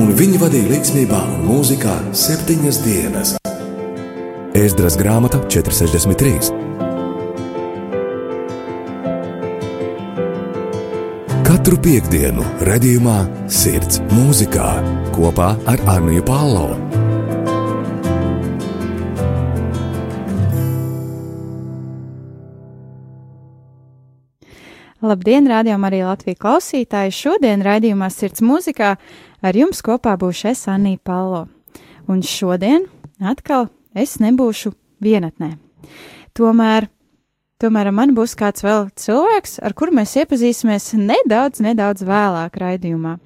un viņi vadīja līdzsvarā un mūzikā septiņas dienas. Ēzdras grāmata 463. Katru piekdienu, redzējumā, sirds mūzikā kopā ar Arniju Pālau. Labdien, rādījumā arī Latvijas klausītāji! Šodien raidījumā Sirds mūzikā ar jums kopā būšu es Anija Palo. Un šodien atkal es nebūšu vienatnē. Tomēr, tomēr man būs kāds vēl cilvēks, ar kuru mēs iepazīsimies nedaudz, nedaudz vēlāk raidījumā.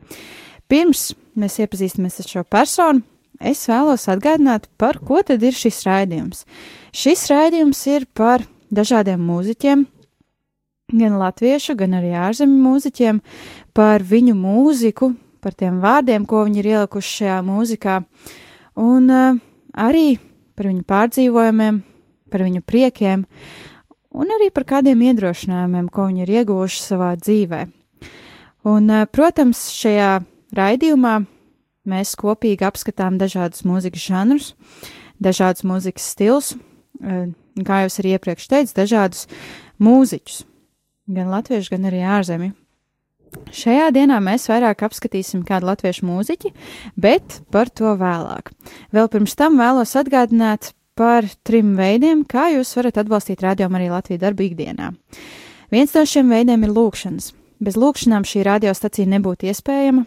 Pirms mēs iepazīstamies ar šo personu, es vēlos atgādināt, par ko tad ir šis raidījums. Šis raidījums ir par dažādiem mūziķiem, gan latviešu, gan arī ārzemju mūziķiem par viņu mūziku, par tiem vārdiem, ko viņi ir ielikuši šajā mūzikā, un uh, arī par viņu pārdzīvojumiem, par viņu priekiem, un arī par kādiem iedrošinājumiem, ko viņi ir ieguvuši savā dzīvē. Un, uh, protams, šajā raidījumā mēs kopīgi apskatām dažādus mūzikas žanrus, dažādus mūzikas stils, uh, kā jau es arī iepriekš teicu, dažādus mūziķus gan latviešu, gan arī ārzemju. Šajā dienā mēs vairāk apskatīsim kādu latviešu mūziķi, bet par to vēlāk. Vēl pirms tam vēlos atgādināt par trim veidiem, kā jūs varat atbalstīt rādījumu arī Latviju darbu ikdienā. Viens no šiem veidiem ir lūkšanas. Bez lūkšanām šī radiostacija nebūtu iespējama,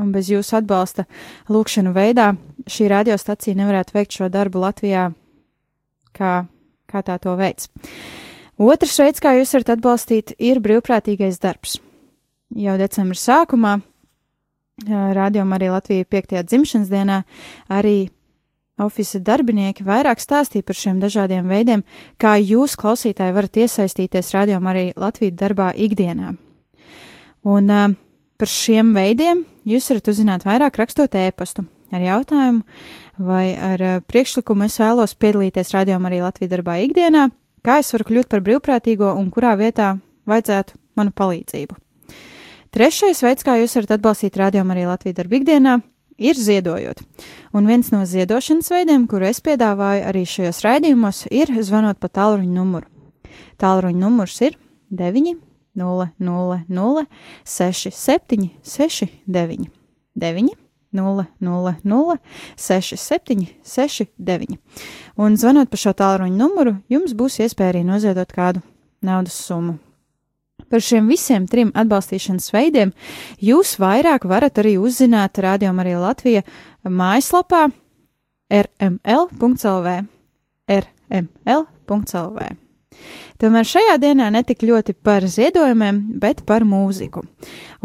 un bez jūsu atbalsta lūkšanu veidā šī radiostacija nevarētu veikt šo darbu Latvijā, kā, kā tā to veids. Otrs veids, kā jūs varat atbalstīt, ir brīvprātīgais darbs. Jau decembra sākumā, rādījumā arī Latvijas 5. dzimšanas dienā, arī oficiāla darbinieki vairāk stāstīja par šiem dažādiem veidiem, kā jūs, klausītāji, varat iesaistīties rādījumā arī Latvijas darbā ikdienā. Un uh, par šiem veidiem jūs varat uzzināt vairāk rakstot ēpastu ar jautājumu vai ar uh, priekšlikumu. Es vēlos piedalīties rādījumā arī Latvijas darbā ikdienā kā es varu kļūt par brīvprātīgo un kurā vietā vajadzētu manu palīdzību. Trešais veids, kā jūs varat atbalstīt rādījumu arī Latvijas darbu ikdienā, ir ziedojot. Un viens no ziedošanas veidiem, kuru es piedāvāju arī šajos raidījumos, ir zvanot pa tālruņa numuru. Tālruņa numurs ir 9 0 0 0 6 7 6 9 9 0, 0, 0, 6, 7, 6, 9. Un zvanot pa šo tālruņa numuru, jums būs iespēja arī noziedot kādu naudas summu. Par šiem visiem trim atbalstīšanas veidiem jūs vairāk varat arī uzzināt Radio Marija Latvija mājaslapā rml.lv. rml.lv. Tomēr šajā dienā netik ļoti par ziedojumiem, bet par mūziku.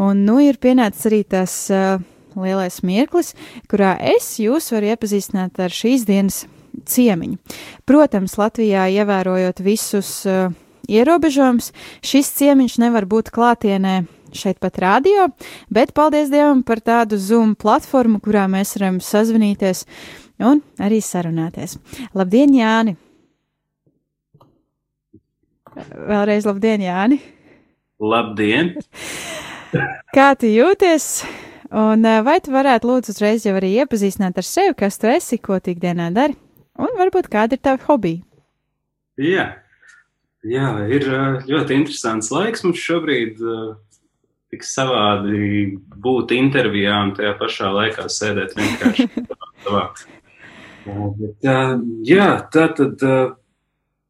Un nu ir pienācis arī tas uh, lielais mirklis, kurā es jūs varu iepazīstināt ar šīs dienas ciemiņu. Protams, Latvijā ievērojot visus uh, ierobežojumus, šis ciemiņš nevar būt klātienē šeit pat radio, bet paldies Dievam par tādu Zoom platformu, kurā mēs varam sazvanīties un arī sarunāties. Labdien, Jāni! Vēlreiz labdien, Jāni! Labdien! Kā tu jūties? Un eh, vai tu varētu lūdzu uzreiz jau arī iepazīstināt ar sevi, kas tu esi, ko tu ikdienā dari, un varbūt kāda ir tava hobija? Jā, jā ir eh, ļoti interesants laiks mums šobrīd. Eh, tik savādi būt intervijā un tajā pašā laikā sēdēt vienkārši savā. Bet, jā, tā tad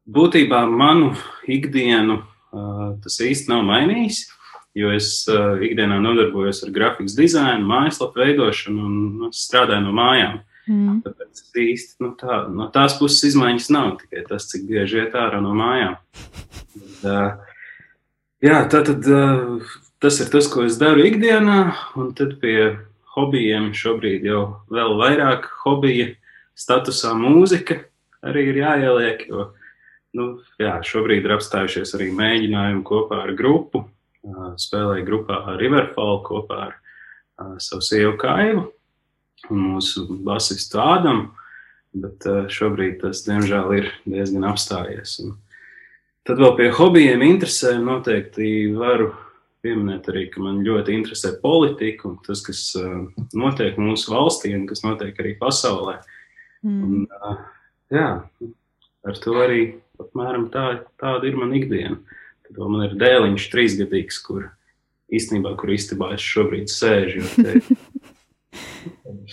būtībā manu ikdienu tas īsti nav mainījis jo es uh, ikdienā nodarbojos ar grafikas dizainu, mājaslapu veidošanu un nu, strādāju no mājām. Mm. Tāpēc īsti nu, tā, no tās puses izmaiņas nav tikai tas, cik bieži iet ārā no mājām. Bet, uh, jā, tā tad uh, tas ir tas, ko es daru ikdienā, un tad pie hobijiem šobrīd jau vēl vairāk hobija statusā mūzika arī ir jāieliek, jo nu, jā, šobrīd ir apstājušies arī mēģinājumi kopā ar grupu spēlēja grupā Riverfall kopā ar savu sievu Kaivu un mūsu basistu Ādamu, bet šobrīd tas, diemžēl, ir diezgan apstājies. Un tad vēl pie hobijiem interesēm noteikti varu pieminēt arī, ka man ļoti interesē politika un tas, kas uh, notiek mūsu valstī un kas notiek arī pasaulē. Mm. Un, uh, jā, ar to arī apmēram tā, tāda ir man ikdiena. Tad man ir dēliņš trīsgadīgs, kur īstenībā, kur istabā es šobrīd sēžu, jo te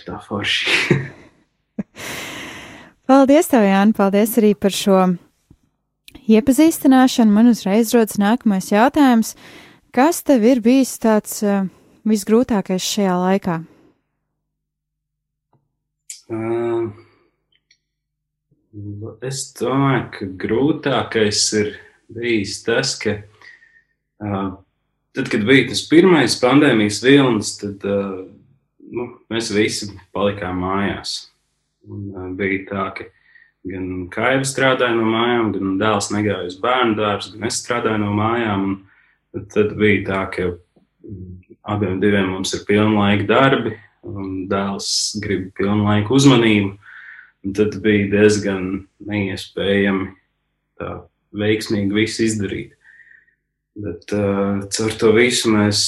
tā forši. paldies tev, Jāni, paldies arī par šo iepazīstināšanu. Man uzreiz rodas nākamais jautājums. Kas tev ir bijis tāds uh, visgrūtākais šajā laikā? Uh, es domāju, ka grūtākais ir bijis tas, ka uh, tad, kad bija tas pirmais pandēmijas vilnis, tad uh, nu, mēs visi palikām mājās. Un, bija tā, ka gan Kaiva strādāja no mājām, gan dēls negāja uz bērnu dārzu, gan es strādāju no mājām. Tad, tad bija tā, ka abiem diviem mums ir pilnlaika darbi, un dēls grib pilnlaika uzmanību. Un tad bija diezgan neiespējami tā veiksmīgi visu izdarīt. Bet uh, caur to visu mēs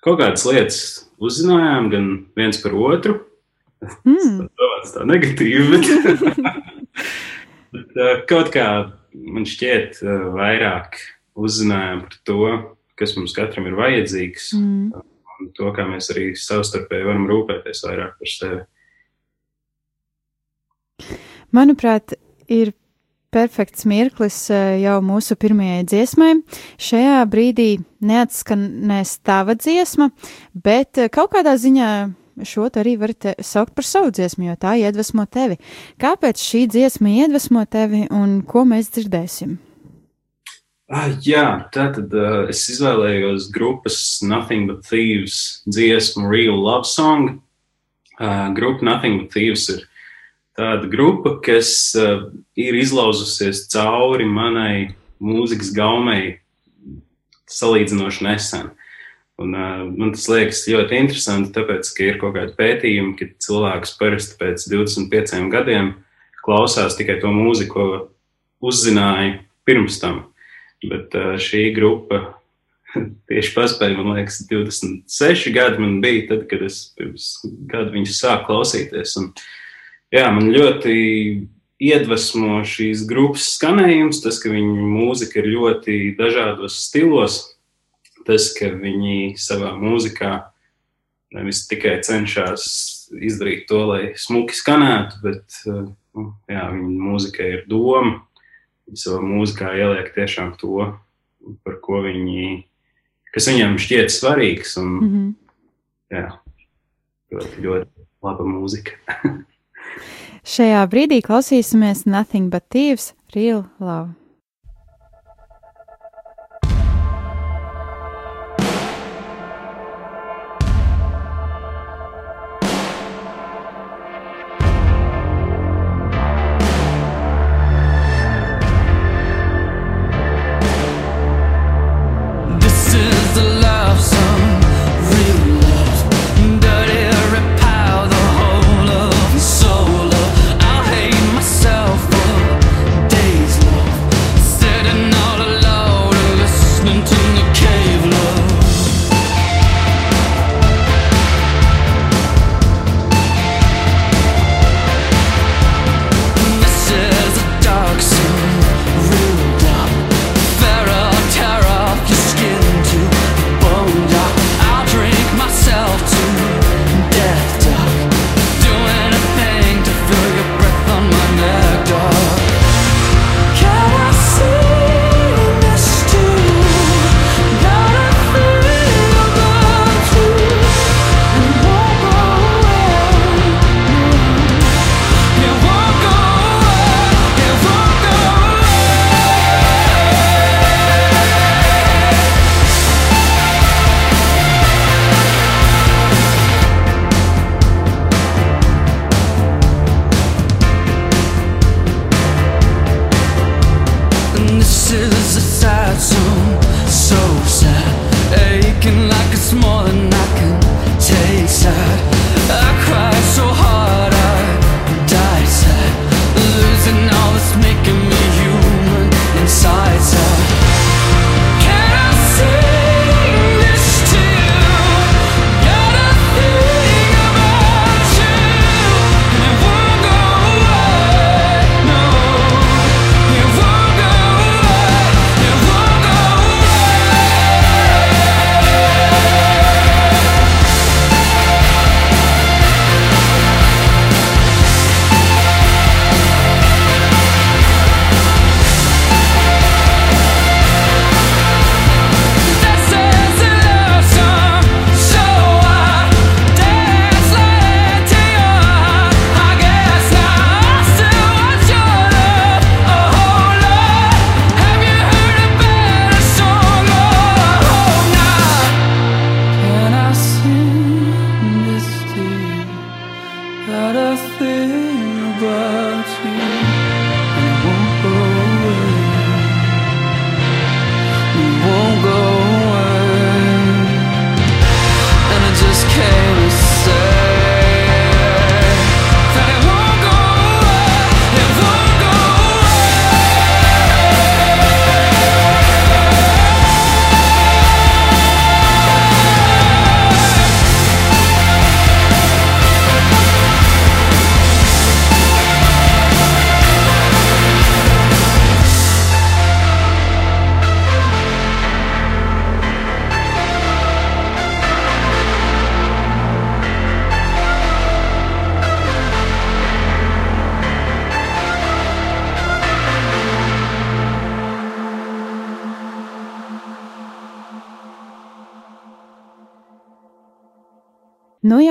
kaut kādas lietas uzzinājām, gan viens par otru. Mm. Tas tā negatīvi, bet, bet kaut kā man šķiet, vairāk uzzinājām par to, kas mums katram ir vajadzīgs, mm. un to, kā mēs arī savstarpēji varam rūpēties vairāk par sevi. Manuprāt, ir perfekts mirklis eh, jau mūsu pirmajai dziesmai. Šajā brīdī neatskanēs tava dziesma, bet eh, kaut kādā ziņā šo arī varat saukt par savu dziesmu, jo tā iedvesmo tevi. Kāpēc šī dziesma iedvesmo tevi un ko mēs dzirdēsim? Ah, jā, tā tad uh, es izvēlējos grupas Nothing But Thieves dziesmu Real Love Song. Uh, grupa Nothing But Thieves ir tāda grupa, kas uh, ir izlauzusies cauri manai mūzikas gaumei salīdzinoši nesen. Un, uh, man tas liekas ļoti interesanti, tāpēc, ka ir kaut kādi pētījumi, ka cilvēks parasti pēc 25 gadiem klausās tikai to mūziku, ko uzzināja pirms tam. Bet uh, šī grupa tieši paspēja, man liekas, 26 gadi man bija, tad, kad es pirms gada viņus sāku klausīties. Un, uh, jā, man ļoti iedvesmo šīs grupas skanējums, tas, ka viņu mūzika ir ļoti dažādos stilos, tas, ka viņi savā mūzikā nevis tikai cenšas izdarīt to, lai smuki skanētu, bet nu, jā, viņa mūzika ir doma. Viņi savā mūzikā ieliek tiešām to, par ko viņi, kas viņiem šķiet svarīgs. Un, mm -hmm. Jā, ļoti, ļoti laba mūzika. Šajā brīdī klausīsimies Nothing But Thieves Real Love.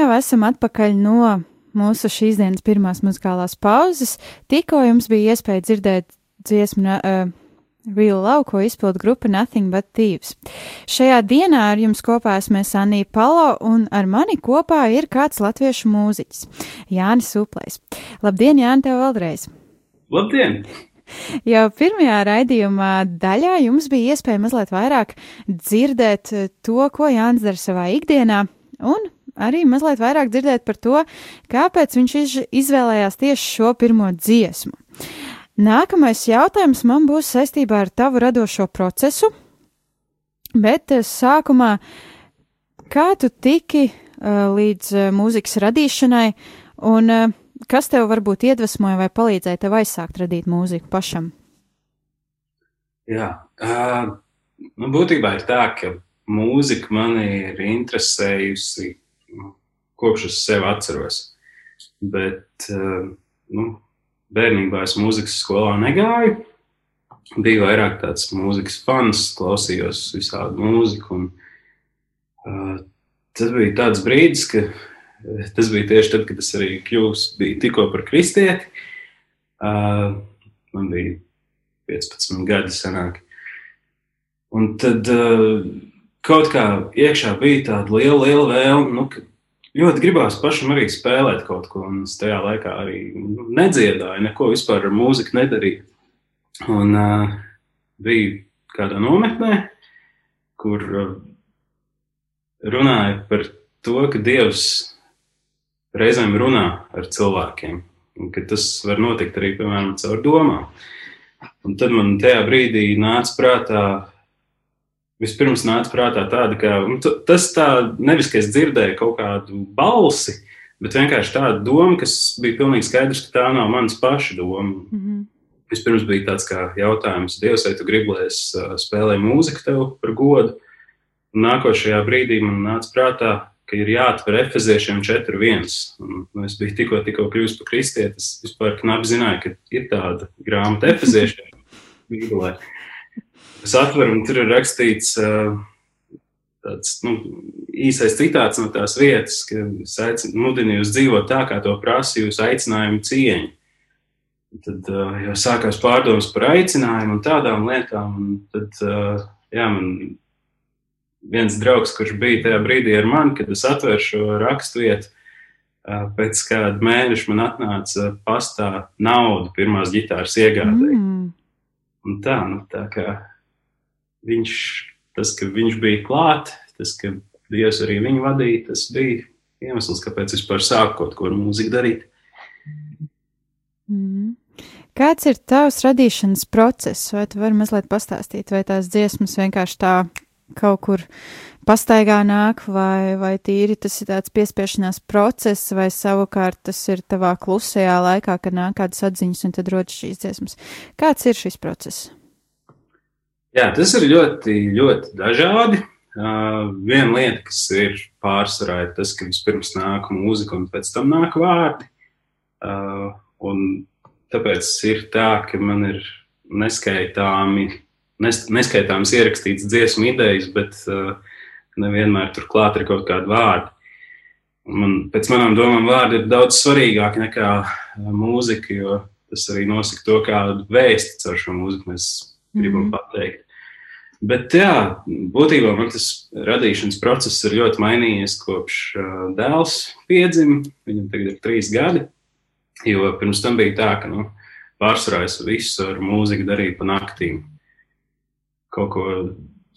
Jau esam atpakaļ no mūsu šīs dienas pirmās muzikālās pauzes. Tikko jums bija iespēja dzirdēt dziesmu uh, Real Love, ko izpilda grupa Nothing But Thieves. Šajā dienā ar jums kopā esmu Anija Palo, un ar mani kopā ir kāds latviešu mūziķis - Jānis Uplējs. Labdien, Jāni, tev vēlreiz! Labdien! Jau pirmajā raidījumā daļā jums bija iespēja mazliet vairāk dzirdēt to, ko Jānis dara savā ikdienā, un arī mazliet vairāk dzirdēt par to, kāpēc viņš izvēlējās tieši šo pirmo dziesmu. Nākamais jautājums man būs saistībā ar tavu radošo procesu, bet eh, sākumā, kā tu tiki uh, līdz uh, mūzikas radīšanai, un uh, kas tev varbūt iedvesmoja vai palīdzēja tev aizsākt radīt mūziku pašam? Jā, uh, nu, būtībā ir tā, ka mūzika mani ir interesējusi kopš es sevi atceros. Bet uh, nu, bērnībā es mūzikas skolā negāju. Biju vairāk tāds mūzikas fans, klausījos visādi mūziku. Un, uh, tas bija tāds brīdis, ka tas bija tieši tad, kad es arī kļuvu, biju tikko par kristieti. Man bija 15 gadi senāk. Un tad kaut kā iekšā bija tāda liela, liela vēlme, nu, ka ļoti gribās pašam arī spēlēt kaut ko. Un es tajā laikā arī nedziedāju, neko vispār ar mūziku nedarīju. Un uh, biju kādā nometnē, kur uh, runāja par to, ka Dievs reizēm runā ar cilvēkiem, un ka tas var notikt arī, piemēram, caur domām. Un tad man tajā brīdī nāca prātā vispirms nāca prātā tāda, ka tas tā nevis, ka es dzirdēju kaut kādu balsi, bet vienkārši tāda doma, kas bija pilnīgi skaidrs, ka tā nav manas paša doma. Mm -hmm. Vispirms bija tāds kā jautājums, Dievs, vai tu gribi, lai es spēlēju mūziku tev par godu? Un nākošajā brīdī man nāca prātā, ka ir jāatver efeziešiem 4.1. Nu, es biju tikko, tikko kļuvis par kristieti. Es vispār knapi zināju, ka ir tāda grāmata efeziešiem. Es atveru, un tur ir rakstīts tāds nu, īsais citāts no tās vietas, ka es aicinu, mudinu jūs dzīvot tā, kā to prasa jūsu aicinājumu cieņa. Tad jau sākās pārdomas par aicinājumu un tādām lietām. Un tad, jā, man viens draugs, kurš bija tajā brīdī ar mani, kad es atvēru šo rakstu vietu, pēc kāda mēneša man atnāca pastā nauda pirmās ģitāras iegādēji. Mm. Un tā, nu, tā kā viņš, tas, ka viņš bija klāt, tas, ka Dievs arī viņu vadīja, tas bija iemesls, kāpēc vispār sāku kaut ko ar mūziku darīt. Mm. Kāds ir tavs radīšanas process, vai tu vari mazliet pastāstīt, vai tās dziesmas vienkārši tā kaut kur pastaigā nāk, vai, vai tīri tas ir tāds piespiešanās process, vai savukārt tas ir tavā klusajā laikā, kad nāk kādas atziņas un tad rodas šīs dziesmas. Kāds ir šis process? Jā, tas ir ļoti, ļoti dažādi. Uh, viena lieta, kas ir pārsvarā, ir tas, ka vispirms nāk mūzika un pēc tam nāk vārdi. Uh, un tāpēc ir tā, ka man ir neskaitāmi, nes, neskaitāms ierakstīts dziesmu idejas, bet uh, nevienmēr turklāt ir kaut kādi vārdi. Man, pēc manām domām, vārdi ir daudz svarīgāki nekā mūzika, jo tas arī nosaka to, kādu vēstu caur šo mūziku mēs gribam mm -hmm. pateikt. Bet, jā, būtībā man tas radīšanas process ir ļoti mainījies kopš uh, dēls piedzima. Viņam tagad ir trīs gadi. Jo pirms tam bija tā, ka nu, pārsvarā es visu ar mūziku darīju pa naktīm. Kaut ko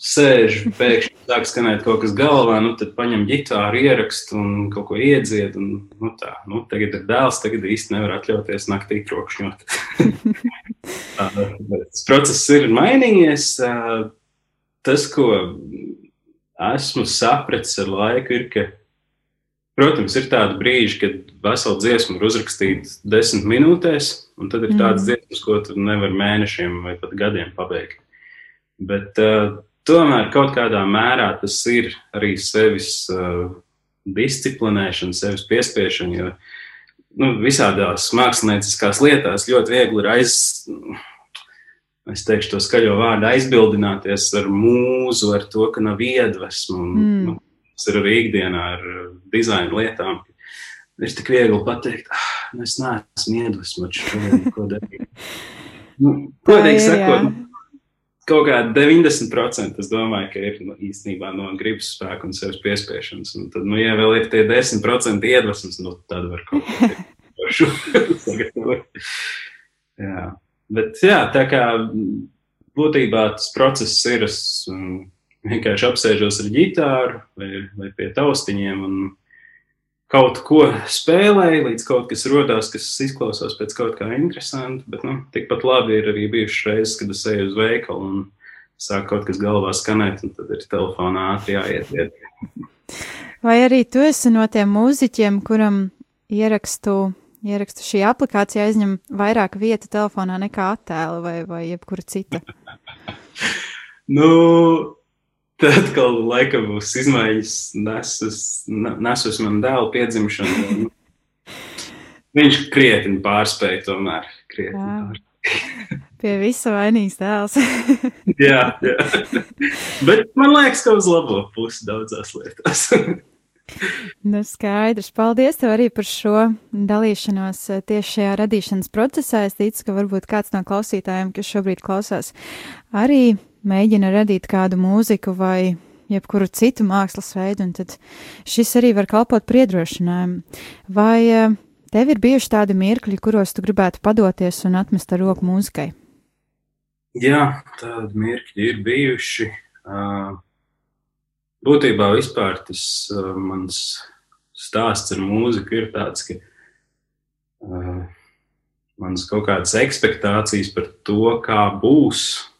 sēž, pēkšņi sāk skanēt kaut kas galvā, nu tad paņem ģitāru, ierakstu un kaut ko iedzied. Un, nu tā, nu tagad ir dēls, tagad īsti nevar atļauties naktī trokšņot. Tas process ir mainījies. Tas, ko esmu sapratis ar laiku, ir, ka, protams, ir tādi brīži, kad veselu dziesmu ir uzrakstīta desmit minūtēs, un tad ir tādas mm. dziesmas, ko tu nevari mēnešiem vai pat gadiem pabeigt. Bet uh, tomēr kaut kādā mērā tas ir arī sevis uh, disciplinēšana, sevis piespiešana, jo nu, visādās mākslinieckās lietās ļoti viegli ir aiz, es teikšu to skaļo vārdu, aizbildināties ar mūzu, ar to, ka nav iedvesmu. Mm. nu, tas ir arī ikdienā ar dizaina lietām. Ir tik viegli pateikt, ah, nu es neesmu iedvesmots šodien, ko darīt. Nu, Godīgi sakot, kaut kā 90% es domāju, ka ir nu, īstenībā no gribas spēka un sevis piespiešanas. Un tad, nu, ja vēl ir tie 10% iedvesmas, nu, tad var kaut ko sagatavot. jā. Bet, jā, tā kā būtībā tas process ir, es vienkārši apsēžos ar ģitāru vai, vai pie taustiņiem un kaut ko spēlēju, līdz kaut kas rodās, kas izklausās pēc kaut kā interesanta. Bet nu, tikpat labi ir arī bijušas reizes, kad es eju uz veikalu un sāk kaut kas galvā skanēt, un tad ir telefonā ātri jāiet. Iet. Vai arī tu esi no tiem mūziķiem, kuram ierakstu, ierakstu šī aplikācija aizņem vairāk vietu telefonā nekā attēlu vai, vai jebkura cita? nu, Tad atkal laikam būs izmaiņas, nesus, nesus man dēlu piedzimšanu. Viņš krietni pārspēja tomēr. Krietni pārspēja. Pie visa vainīgs dēls. jā, jā. Bet man liekas, ka uz labo pusi daudzās lietās. nu, skaidrs. Paldies tev arī par šo dalīšanos eh, tieši šajā radīšanas procesā. Es ticu, ka varbūt kāds no klausītājiem, kas šobrīd klausās, arī mēģina radīt kādu mūziku vai jebkuru citu mākslas veidu, un tad šis arī var kalpot priedrošinājumu. Vai eh, tev ir bijuši tādi mirkļi, kuros tu gribētu padoties un atmest ar roku mūzikai? Jā, tādi mirkļi ir bijuši. Būtībā vispār tas mans stāsts ar mūziku ir tāds, ka manas kaut kādas expectācijas par to, kā būs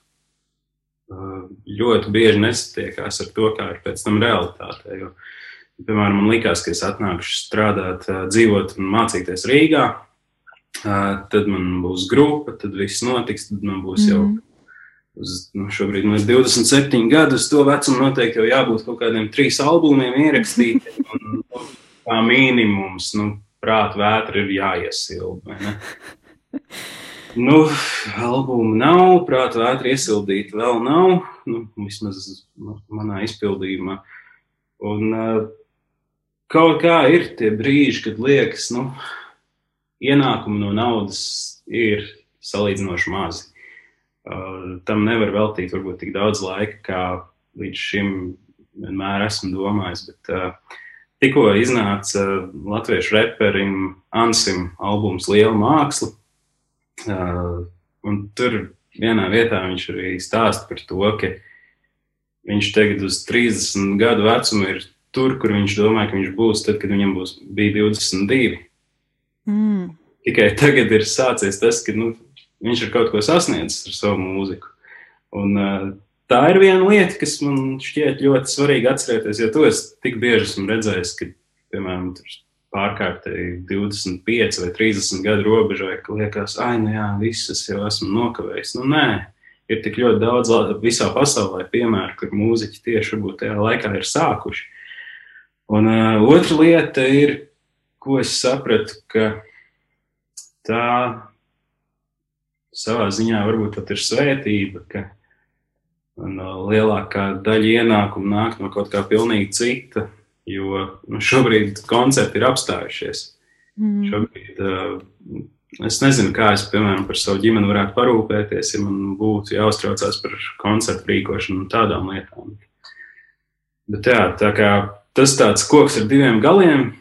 ļoti bieži nesatiekās ar to, kā ir pēc tam realitāte. Jo, piemēram, man likās, ka es atnākšu strādāt, dzīvot un mācīties Rīgā, tad man būs grupa, tad viss notiks, tad man būs jau. Mm. Uz, nu, šobrīd man ir 27 gadi, uz to vecumu noteikti jau jābūt kaut kādiem trīs albumiem ierakstītiem. Un, nu, kā minimums, nu, prāta vētra ir jāiesilda. Nu, albumu nav, prāta vētra iesildīta vēl nav, nu, vismaz manā izpildījumā. Un uh, kaut kā ir tie brīži, kad liekas, nu, ienākumi no naudas ir salīdzinoši mazi. Uh, tam nevar veltīt varbūt tik daudz laika, kā līdz šim vienmēr esmu domājis. Bet, uh, tikko iznāca latviešu reperim Ansim albums Liela māksla un tur vienā vietā viņš arī stāsta par to, ka viņš tagad uz 30 gadu vecumu ir tur, kur viņš domāja, ka viņš būs tad, kad viņam būs, bija 22. Mm. Tikai tagad ir sācies tas, ka nu, viņš ir kaut ko sasniedzis ar savu mūziku. Un, tā ir viena lieta, kas man šķiet ļoti svarīga atcerēties, jo to es tik bieži esmu redzējis, ka, piemēram, tur pārkārtēji 25 vai 30 gadu robežai, ka liekas, ah, nu jā, visas jau esmu nokavējis. Nu, nē, ir tik ļoti daudz visā pasaulē piemēru, kur mūziķi tieši varbūt tajā laikā ir sākuši. Un uh, otra lieta ir, ko es sapratu, ka tā savā ziņā varbūt pat ir svētība, ka un, uh, lielākā daļa ienākumu nāk no kaut kā pilnīgi cita jo nu, šobrīd koncerti ir apstājušies. Mm. Šobrīd, uh, es nezinu, kā es, piemēram, par savu ģimeni varētu parūpēties, ja man būtu jāuztraucās par koncertu rīkošanu un tādām lietām. Bet jā, tā kā tas tāds koks ar diviem galiem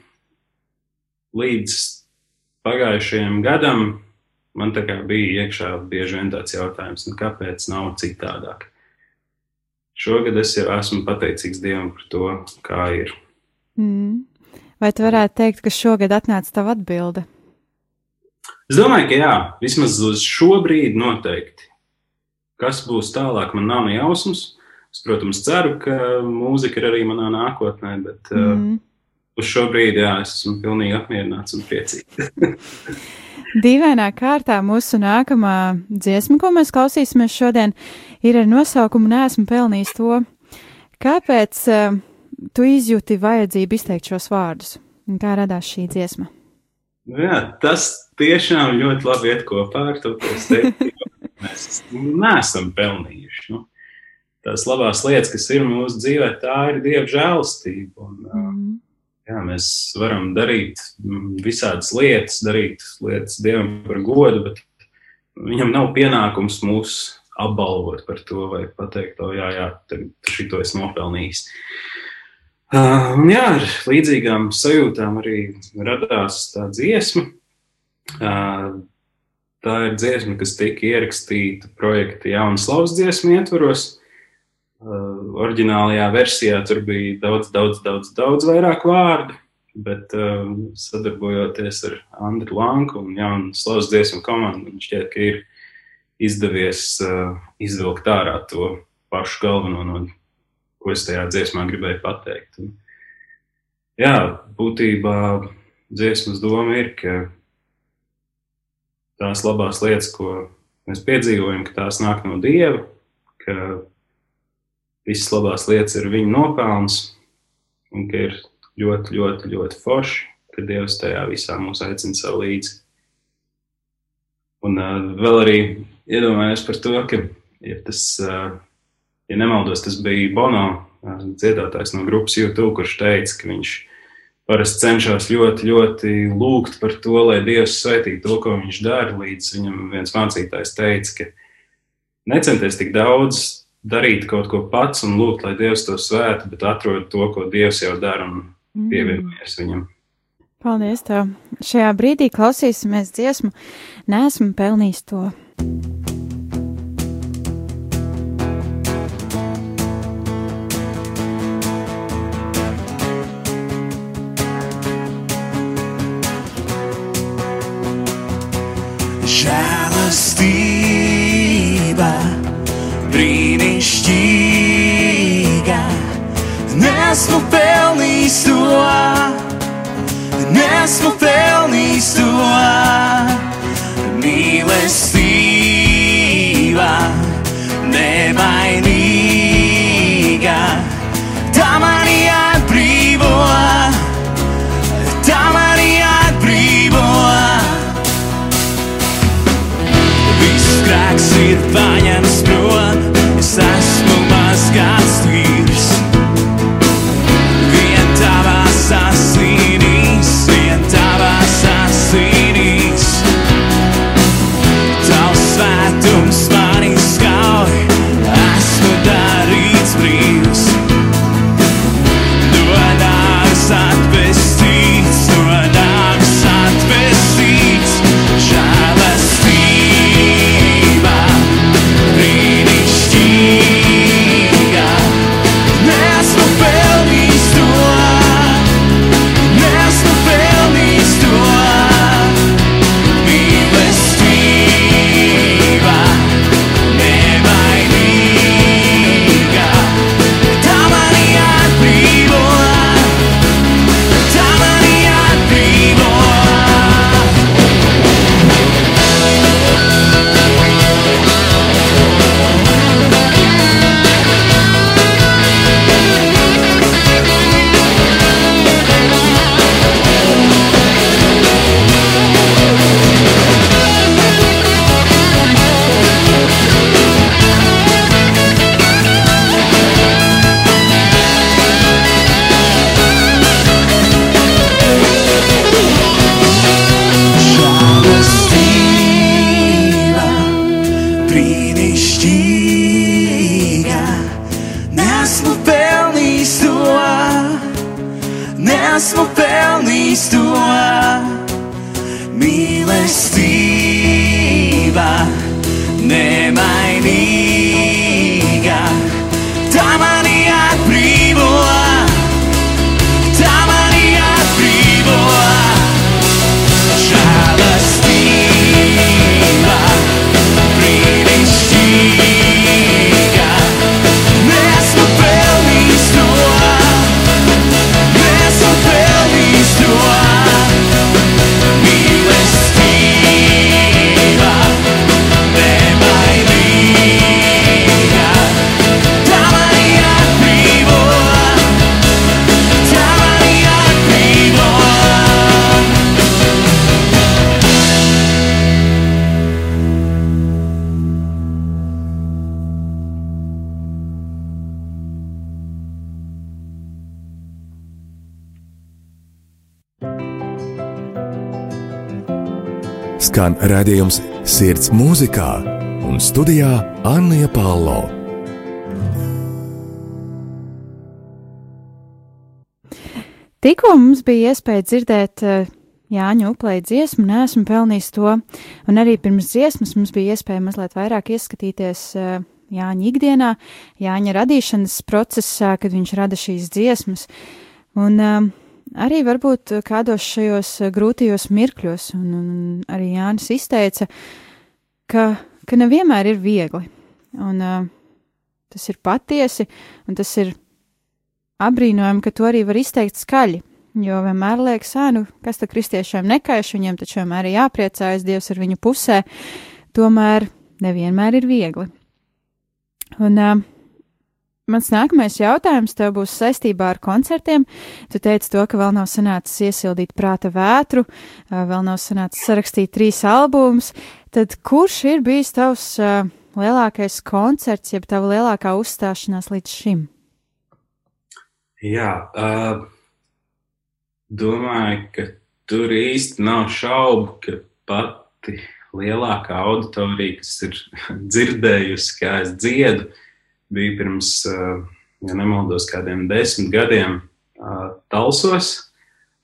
līdz pagājušajam gadam man tā kā bija iekšā bieži vien tāds jautājums, nu kāpēc nav citādāk? Šogad es jau esmu pateicīgs Dievam par to, kā ir. Mm. Vai tu varētu teikt, ka šogad atnāca tava atbilde? Es domāju, ka jā, vismaz uz šo brīdi noteikti. Kas būs tālāk, man nav ne jausmas. Es, protams, ceru, ka mūzika ir arī manā nākotnē, bet uh, mm. uh, uz šo brīdi jā, es esmu pilnīgi apmierināts un priecīgs. Dīvainā kārtā mūsu nākamā dziesma, ko mēs klausīsimies šodien, ir ar nosaukumu Nesmu pelnījis to. Kāpēc uh, tu izjūti vajadzību izteikt šos vārdus? Un kā radās šī dziesma? Nu jā, tas tiešām ļoti labi iet kopā ar to, ko es teicu. Mēs neesam pelnījuši. Nu. tās labās lietas, kas ir mūsu dzīvē, tā ir Dieva žēlastība. Un, mm. jā, mēs varam darīt visādas lietas, darīt lietas Dievam par godu, bet viņam nav pienākums mūs apbalvot par to vai pateikt, o jā, jā, šito es nopelnījis. Uh, un jā, ar līdzīgām sajūtām arī radās tā dziesma. Uh, tā ir dziesma, kas tika ierakstīta projekta Jaunas Slavas dziesmu ietvaros. Uh, oriģinālajā versijā tur bija daudz, daudz, daudz, daudz vairāk vārdu, bet uh, sadarbojoties ar Andriu Lanku un Jaunu Slavas dziesmu komandu, man šķiet, ka ir izdevies uh, izvilkt ārā to pašu galveno no ko es tajā dziesmā gribēju pateikt. Un, jā, būtībā dziesmas doma ir, ka tās labās lietas, ko mēs piedzīvojam, ka tās nāk no Dieva, ka visas labās lietas ir viņa nopelns un ka ir ļoti, ļoti, ļoti forši, ka Dievs tajā visā mūs aicina sev līdzi. Un uh, vēl arī iedomājos par to, ka ja tas uh, ja nemaldos, tas bija Bono dziedātājs no grupas YouTube, kurš teica, ka viņš parasti cenšas ļoti, ļoti lūgt par to, lai Dievs svētītu to, ko viņš dara. Līdz viņam viens mācītājs teica, ka necenties tik daudz darīt kaut ko pats un lūgt, lai Dievs to svētu, bet atrod to, ko Dievs jau dara un mm. pievienojas viņam. Paldies! Tev. Šajā brīdī klausīsimies dziesmu, nesmu pelnījis to. Žēlastība brīnišķīga. Nesmu pelnījis to, nesmu pelnījis to mīlestība nevainīga. Grēks ir paņemts prom, nesmu pelnījis to. Mīlestība skan redzējums Sirds mūzikā un studijā Anna Palo. Tikko mums bija iespēja dzirdēt uh, Jāņa uplēja dziesmu, neesmu pelnījis to, un arī pirms dziesmas mums bija iespēja mazliet vairāk ieskatīties uh, Jāņa ikdienā, Jāņa radīšanas procesā, kad viņš rada šīs dziesmas, un uh, arī varbūt kādos šajos grūtajos mirkļos, un, un arī Jānis izteica, ka, ka nevienmēr ir viegli, un uh, tas ir patiesi, un tas ir apbrīnojami, ka to arī var izteikt skaļi. Jo vienmēr liekas, ah, nu, kas tad kristiešiem nekaiš, viņiem taču vienmēr ir jāpriecājas, Dievs ir viņu pusē. Tomēr nevienmēr ir viegli. Un uh, mans nākamais jautājums tev būs saistībā ar koncertiem. Tu teici to, ka vēl nav sanācis iesildīt prāta vētru, uh, vēl nav sanācis sarakstīt trīs albumus. Tad kurš ir bijis tavs uh, lielākais koncerts, jeb tava lielākā uzstāšanās līdz šim? Jā, uh, domāju, ka tur īsti nav šaubu, ka pati lielākā auditorija, kas ir dzirdējusi, kā es dziedu, bija pirms, ja nemaldos, kādiem desmit gadiem Talsos,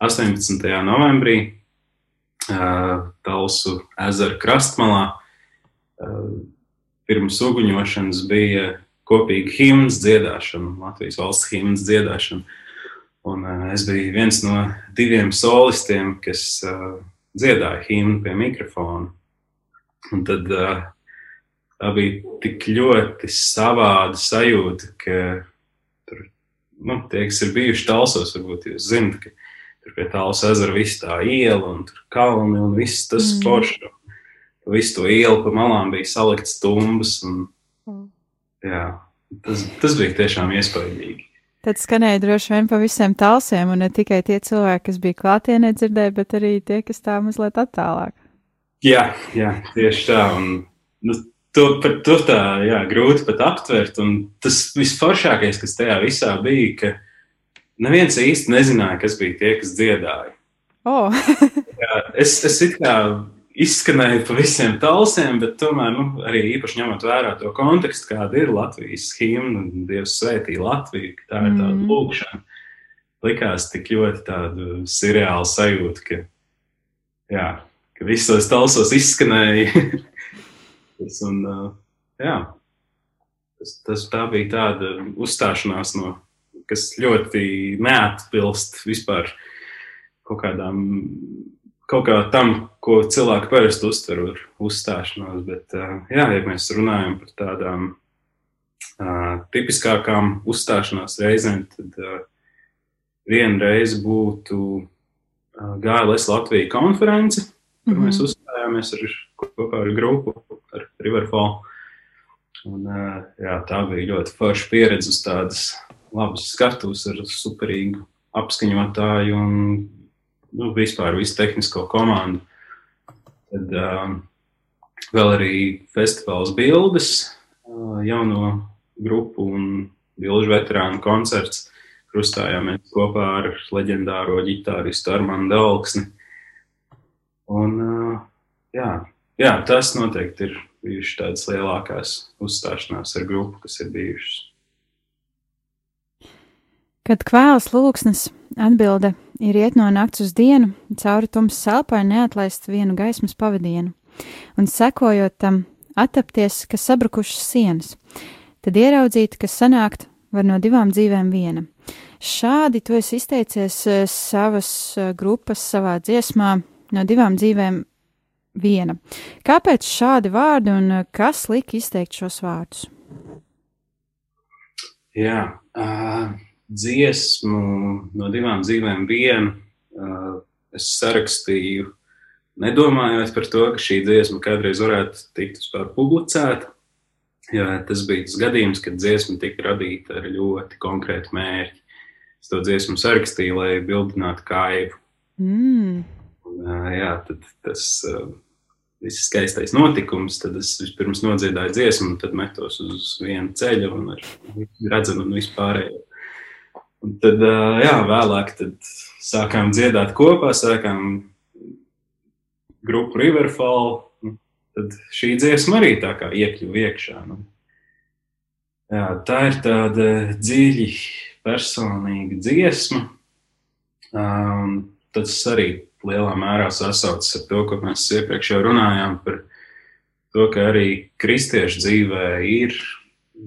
18. novembrī, Talsu ezera krastmalā. Pirms uguņošanas bija kopīga himnas dziedāšana, Latvijas valsts himnas dziedāšana. Un, es biju viens no diviem solistiem, kas dziedāja himnu pie mikrofona. Un tad uh, tā bija tik ļoti savāda sajūta, ka tur, nu, tie, kas ir bijuši talsos, varbūt jūs zinat, ka tur pie tāls ezera viss tā iela un tur kalni un viss tas mm. forši. Visu to ielu pa malām bija salikts tumbas. Un, mm. jā, tas, tas bija tiešām iespaidīgi. Tad skanēja droši vien pa visiem talsiem, un ne tikai tie cilvēki, kas bija klātienē dzirdēja, bet arī tie, kas tā mazliet attālāk. Jā, jā tieši tā. Un, nu, to, par, to tā jā, grūti pat aptvert. Un tas visforšākais, kas tajā visā bija, ka neviens īsti nezināja, kas bija tie, kas dziedāja. Oh. jā, es, es it kā izskanēja pa visiem talsiem, bet tomēr nu, arī īpaši ņemot vērā to kontekstu, kāda ir Latvijas himna un Dievs svētī Latviju, ka tā ir tāda mm. lūkšana. Likās tik ļoti tādu seriālu sajūtu, ka, jā, ka visos talsos izskanēja. tas, un, jā, tas, tas tā bija tāda uzstāšanās, no, kas ļoti neatbilst vispār kaut kādām kaut kā tam, ko cilvēki parasti uztver ar uzstāšanos. Bet, jā, ja mēs runājam par tādām uh, tipiskākām uzstāšanās reizēm, tad uh, viena reize būtu uh, GLS Latvijas konference, kur mm -hmm. mēs uzstājāmies ar, kopā ar grupu, ar Riverfall. Un, jā, tā bija ļoti forša pieredze uz tādas labas skatuves ar superīgu apskaņotāju un nu, vispār visu tehnisko komandu. Tad um, vēl arī festivāls bildes, uh, jauno grupu un bilžu veterānu koncerts. Krustājāmies kopā ar leģendāro ģitāristu Armānu Dalksni. Un, jā, jā, tas noteikti ir bijušas tādas lielākās uzstāšanās ar grupu, kas ir bijušas. Kad kvēls lūksnes atbilde ir iet no nakts uz dienu, cauri tumsas elpai neatlaist vienu gaismas pavadienu, un sekojot tam, attapties, ka sabrukušas sienas, tad ieraudzīt, ka sanākt var no divām dzīvēm viena. Šādi tu esi izteicies savas grupas savā dziesmā no divām dzīvēm viena. Kāpēc šādi vārdi un eh, kas lika izteikt šos vārdus? Jā, uh, dziesmu no divām dzīvēm vienu. Uh, es sarakstīju, nedomājot par to, ka šī dziesma kādreiz varētu tikt vispār publicēta. Jo tas bija tas gadījums, kad dziesma tika radīta ar ļoti konkrētu mērķi. Es to dziesmu sarakstīju, lai bildinātu kaivu. Mm. Un, jā, tad tas viss skaistais notikums, tad es vispirms nodziedāju dziesmu, tad metos uz vienu ceļu un redzam un vispārējo. Un tad, jā, vēlāk tad sākām dziedāt kopā, sākām grupu Riverfall, tad šī dziesma arī tā kā iekļuva iekšā. Nu. Jā, tā ir tāda dziļi personīga dziesma. Um, tas arī lielā mērā sasaucas ar to, ko mēs iepriekš jau runājām par to, ka arī kristiešu dzīvē ir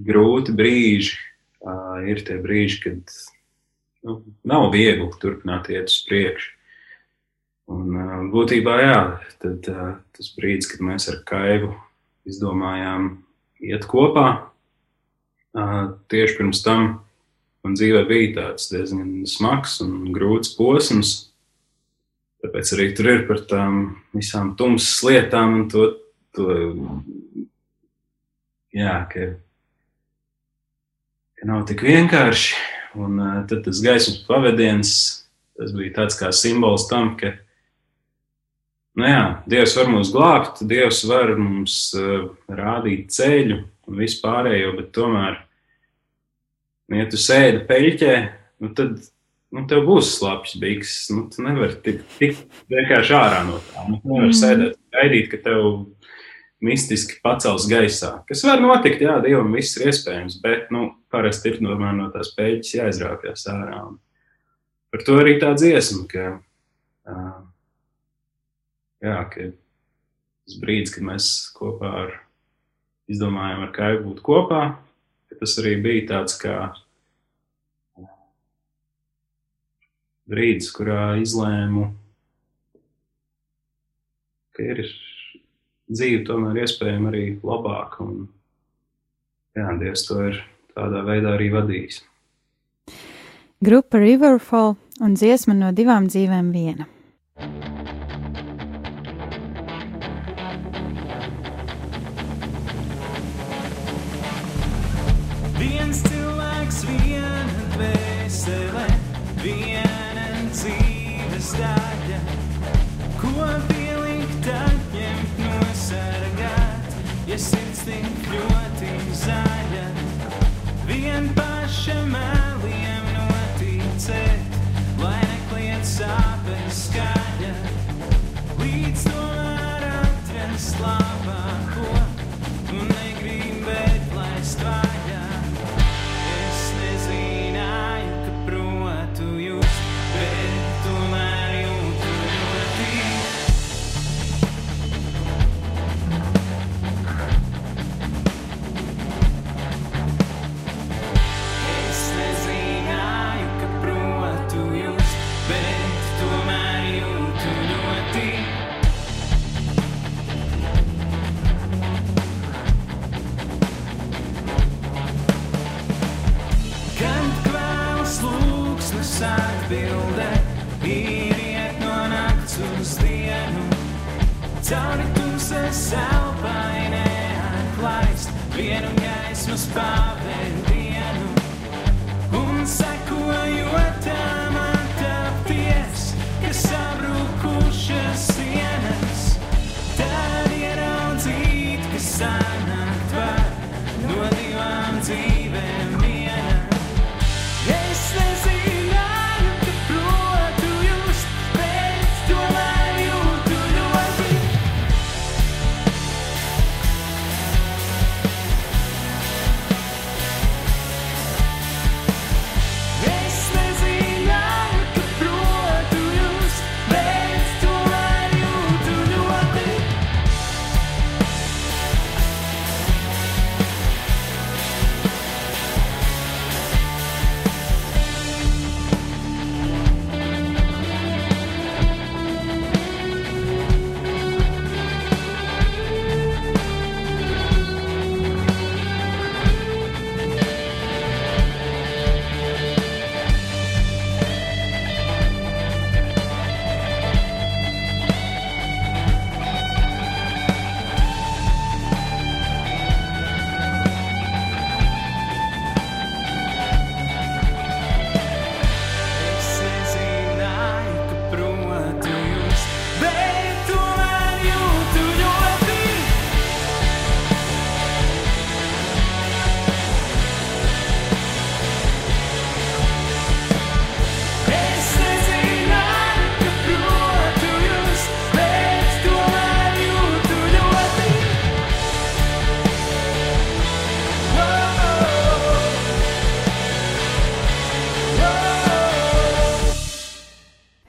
grūti brīži, uh, ir tie brīži, kad nu, nav viegli turpināt iet uz priekšu. Un, uh, būtībā, jā, tad, uh, tas brīdis, kad mēs ar Kaivu izdomājām iet kopā, uh, tieši pirms tam man dzīvē bija tāds diezgan smags un grūts posms. Tāpēc arī tur ir par tām visām tumsas lietām un to, to jā, ka, ka nav tik vienkārši. Un tad tas gaismas pavadiens, tas bija tāds kā simbols tam, ka, nu jā, Dievs var mūs glābt, Dievs var mums rādīt ceļu un vispārējo, bet tomēr, nu, ja tu sēdi peļķē, nu tad nu, tev būs slapjš biks. Nu, tu nevari tik, tik vienkārši ārā no tā. Nu, tu nevari mm. sēdēt gaidīt, ka tev mistiski pacels gaisā. Kas var notikt, jā, Dievam viss ir iespējams, bet, nu, parasti ir normāli no tās pēļķis jāizrāpjas ārā. Un par to arī tā dziesma, ka, uh, jā, ka tas brīdis, kad mēs kopā ar izdomājām ar Kaivu būt kopā, ka tas arī bija tāds kā brīdis, kurā izlēmu, ka ir dzīve tomēr iespējama arī labāk. Un, jā, Dievs to ir tādā veidā arī vadījis. Grupa Riverfall un dziesma no divām dzīvēm viena. Atbildē, ir iet no nakts uz dienu. Cauri tumsas elpai neatlaist vienu gaismas pavērdienu.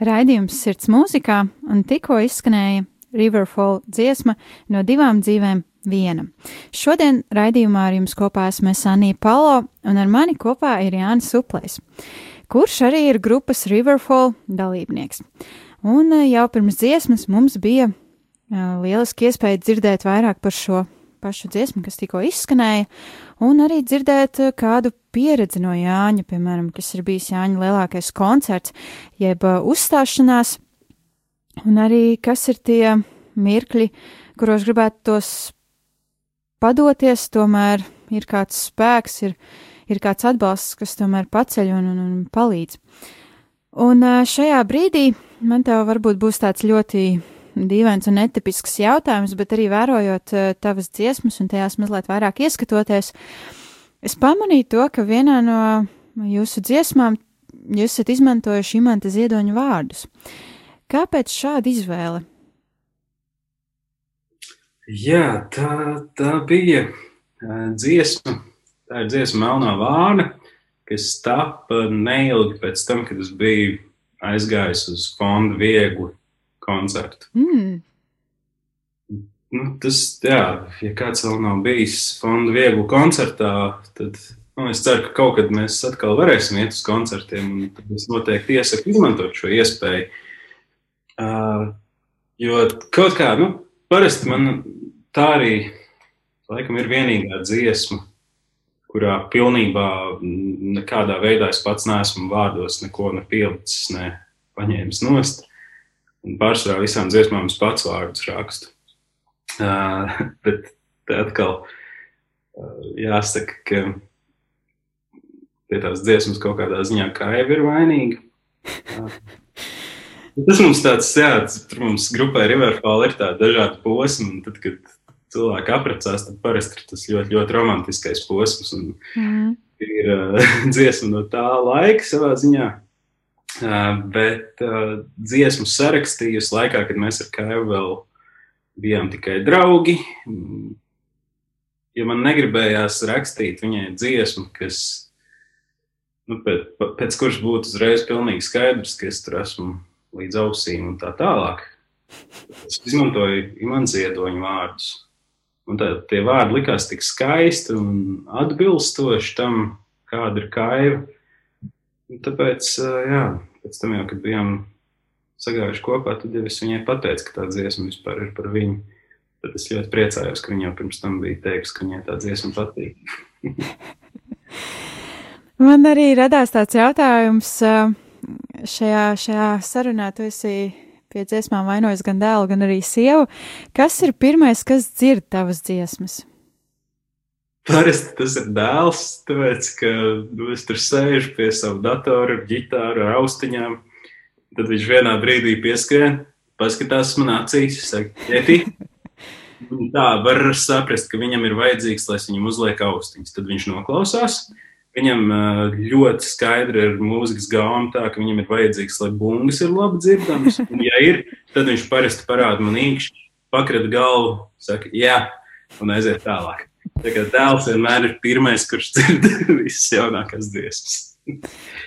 Raidījums Sirds mūzikā un tikko izskanēja Riverfall dziesma no divām dzīvēm viena. Šodien raidījumā ar jums kopā esmu Sanija Palo un ar mani kopā ir Jānis Suplējs, kurš arī ir grupas Riverfall dalībnieks. Un eh, jau pirms dziesmas mums bija uh, lieliski iespēja dzirdēt vairāk par šo pašu dziesmu, kas tikko izskanēja, un arī dzirdēt uh, kādu pieredzi no Jāņa, piemēram, kas ir bijis Jāņa lielākais koncerts, jeb uh, uzstāšanās, un arī kas ir tie mirkļi, kuros gribētu tos padoties, tomēr ir kāds spēks, ir, ir kāds atbalsts, kas tomēr paceļ un, un, un palīdz. Un šajā brīdī man te varbūt būs tāds ļoti dīvains un netipisks jautājums, bet arī vērojot tavas dziesmas un tajās mazliet vairāk ieskatoties, es pamanīju to, ka vienā no jūsu dziesmām jūs esat izmantojuši imanta ziedoņu vārdus. Kāpēc šāda izvēle? Jā, tā, tā bija dziesma. Tā ir dziesma Melnā Vārna, kas tapa neilgi pēc tam, kad es biju aizgājis uz fondu vieglu koncertu. Mm. Nu, tas, jā, ja kāds vēl nav bijis fondu vieglu koncertā, tad nu, es ceru, ka kaut kad mēs atkal varēsim iet uz koncertiem, es noteikti iesaku izmantot šo iespēju. Uh, jo kaut kā, nu, parasti man tā arī laikam ir vienīgā dziesma, kurā pilnībā nekādā veidā es pats neesmu vārdos neko nepielicis, ne paņēmis nost. Un pārsvarā visām dziesmām es pats vārdus rakstu. Uh, bet atkal uh, jāsaka, ka pie tās dziesmas kaut kādā ziņā kaiva ir vainīga. Uh, tas mums tāds, jā, tur mums grupē Riverfall ir tādi dažādi posmi, un tad, kad cilvēki apprecās, tad parasti ir tas ļoti, ļoti romantiskais posms. Un Mm. ir uh, dziesma no tā laika savā ziņā. Uh, bet uh, dziesmu sarakstījusi laikā, kad mēs ar Kaivu vēl bijām tikai draugi. Mm, Ja man negribējās rakstīt viņai dziesmu, kas, nu, pēc, pēc kuras būtu uzreiz pilnīgi skaidrs, ka es tur esmu līdz ausīm un tā tālāk, es izmantoju imants ziedoņu vārdus. Un tā, tie vārdi likās tik skaisti un atbilstoši tam, kāda ir kaiva. Un tāpēc, jā, pēc tam jau, kad bijām sagājuši kopā, tad jau es viņai pateicu, ka tā dziesma vispār ir par viņu. Tad es ļoti priecājos, ka viņa jau pirms tam bija teikusi, ka viņai tā dziesma patīk. Man arī radās tāds jautājums šajā, šajā sarunā. Tu esi pie dziesmām vainojis gan dēlu, gan arī sievu. Kas ir pirmais, kas dzird tavas dziesmas? Parasti tas ir dēls, tāpēc, ka nu, es tur sēžu pie sava datora, ar ģitāru, ar austiņām. Tad viņš vienā brīdī pieskrien, paskatās man acīs, saka, ķēti. Tā var saprast, ka viņam ir vajadzīgs, lai es viņam uzliek austiņas. Tad viņš noklausās. Viņam ļoti skaidri ir mūzikas gauma, tā ka viņam ir vajadzīgs, lai bungas ir labi dzirdamas. Un, ja ir, tad viņš parasti parāda man īkšķi, pakrat galvu, saka, jā, un aiziet tālāk. Tā kā dēls vienmēr ir pirmais, kurš dzird visas jaunākās dziesmas.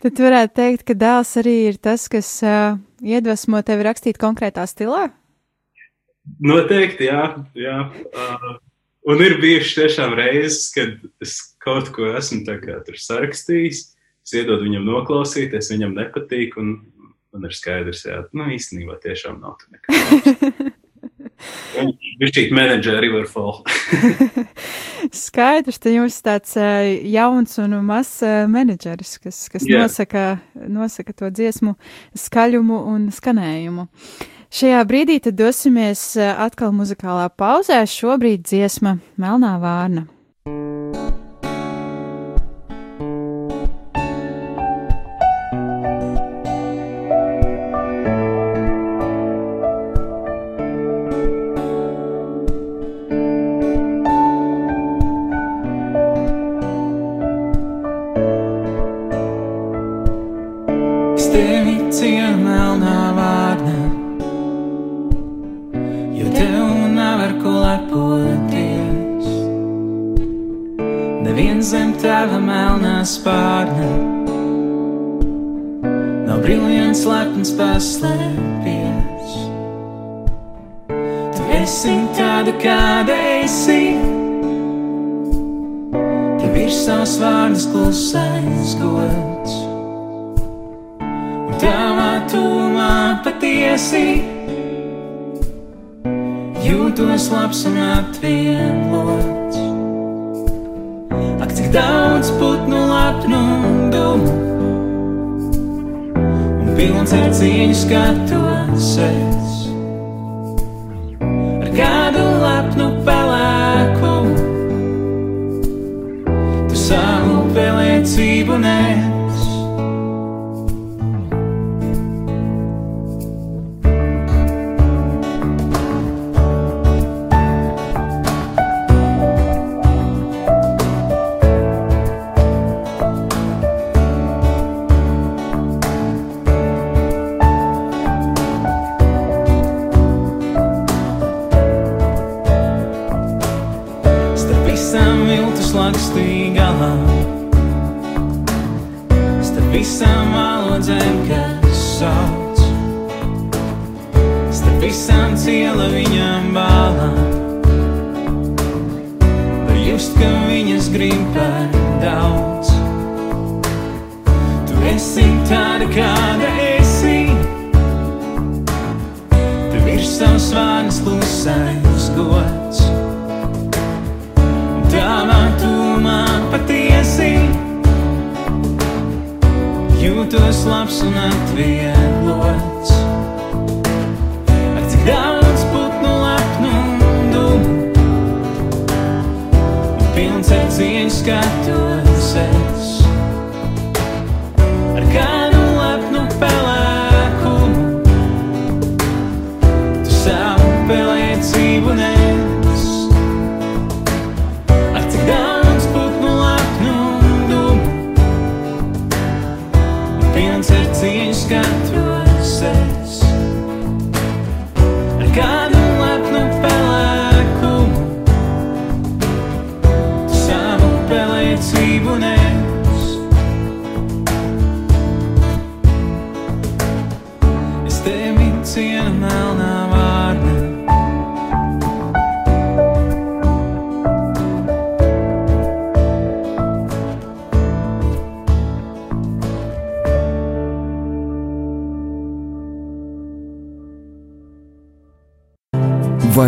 Tad varētu teikt, ka dēls arī ir tas, kas uh, iedvesmo tevi rakstīt konkrētā stilā. Noteikti, jā. jā. Uh, un ir bijušas tiešām reizes, kad es kaut ko esmu sarakstījis, es iedodu viņam noklausīties, viņam nepatīk, un man ir skaidrs, jā, nu īstenībā tiešām nav tur nekā. Viņš ir menedžers Riverfall. Skaidrs, ka jums tāds jauns un mazs menedžeris, kas, kas Jā. nosaka, nosaka to dziesmu skaļumu un skanējumu. Šajā brīdī tad dosimies atkal muzikālā pauzē. Šobrīd dziesma Melnā Vārna. Patiesi jūtos labs un atvieglots. Ak, cik daudz putnu lapnu dumu un pilns ar cieņu skatos es. Ar kādu lapnu pelēku tu savu pelēcību nes.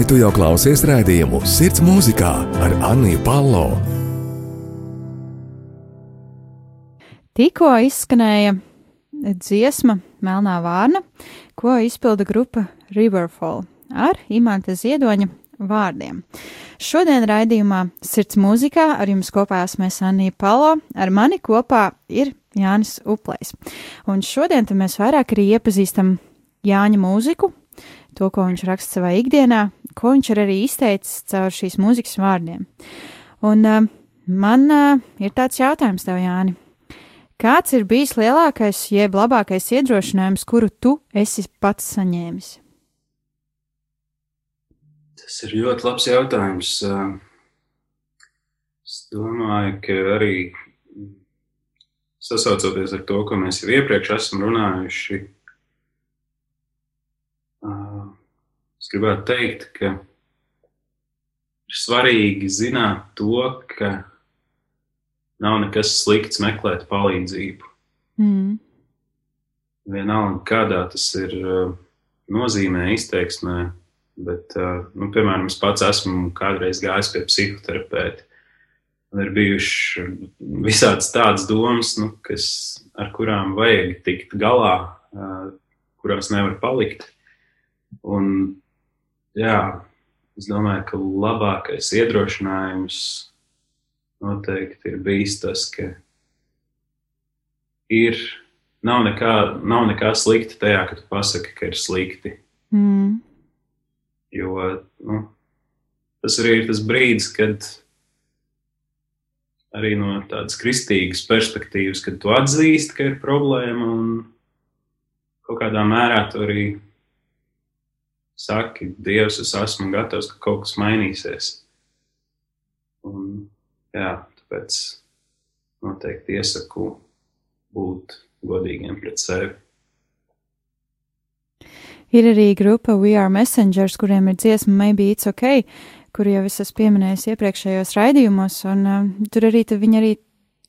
Tu jau klausies raidījumu Sirds mūzikā ar Anniju Palo? Tikko izskanēja dziesma Melnā Vārna, ko izpilda grupa Riverfall ar Imanta Ziedoņa vārdiem. Šodien raidījumā Sirds mūzikā ar jums kopā esmu es Anija Palo, ar mani kopā ir Jānis Uplējs. Un šodien mēs vairāk arī iepazīstam Jāņa mūziku, to, ko viņš raksta savā ikdienā, ko viņš ir arī izteicis caur šīs mūzikas vārdiem. Un uh, man uh, ir tāds jautājums tev, Jāni. Kāds ir bijis lielākais, jeb labākais iedrošinājums, kuru tu esi pats saņēmis? Tas ir ļoti labs jautājums. Es domāju, ka arī sasaucoties ar to, ko mēs jau iepriekš esam runājuši, es gribētu teikt, ka ir svarīgi zināt to, ka nav nekas slikts meklēt palīdzību. Mm. Vienalga, kādā tas ir nozīmē, izteiksmē, bet, nu, piemēram, es pats esmu kādreiz gājis pie psihoterapeita. Man ir bijušas visādas tādas domas, nu, kas, ar kurām vajag tikt galā, kurās nevar palikt. Un, jā, es domāju, ka labākais iedrošinājums noteikti ir bijis tas, ka ir, nav nekā, nav nekā slikta tajā, ka tu pasaki, ka ir slikti. Mm. Jo nu, tas arī ir tas brīdis, kad arī no tādas kristīgas perspektīvas, kad tu atzīsti, ka ir problēma un kaut kādā mērā tu arī saki, Dievs, es esmu gatavs, ka kaut kas mainīsies. Un, jā, tāpēc noteikti iesaku būt godīgiem pret sevi. Ir arī grupa We Are Messengers, kuriem ir dziesma Maybe It's OK, kur jau es esmu pieminējis iepriekšējos raidījumos, un uh, tur arī viņi arī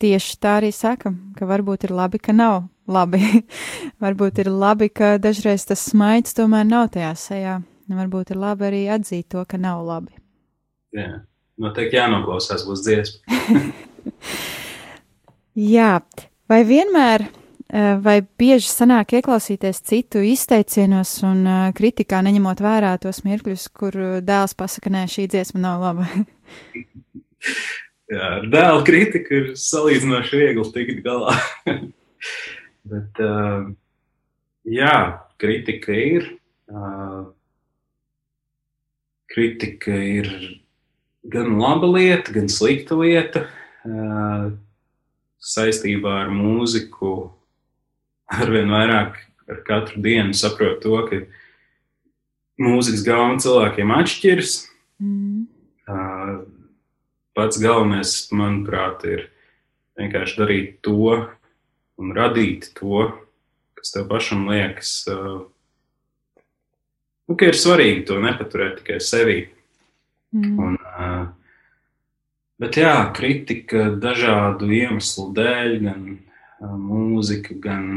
tieši tā arī saka, ka varbūt ir labi, ka nav labi. varbūt ir labi, ka dažreiz tas smaids tomēr nav tajā sejā. Varbūt ir labi arī atzīt to, ka nav labi. Jā, noteikti jānoklausās būs dziesma. Jā, vai vienmēr Eh, vai bieži sanāk ieklausīties citu izteicienos un uh, kritikā, neņemot vērā tos mirkļus, kur eh, dēls pasaka, nē, šī dziesma nav laba? jā, ar dēlu kritiku ir salīdzinoši viegli tikt galā. Bet, uh, jā, kritika ir. Uh, kritika ir gan laba lieta, gan slikta lieta. Uh, saistībā ar mūziku arvien vairāk ar katru dienu saprotu to, ka mūzikas gauma cilvēkiem atšķiras. Mm. Uh, pats galvenais, manuprāt, ir vienkārši darīt to un radīt to, kas tev pašam liekas, uh, nu, ka ir svarīgi to nepaturēt tikai sevī. Mm. Un, uh, bet jā, kritika dažādu iemeslu dēļ, gan uh, mūzika, gan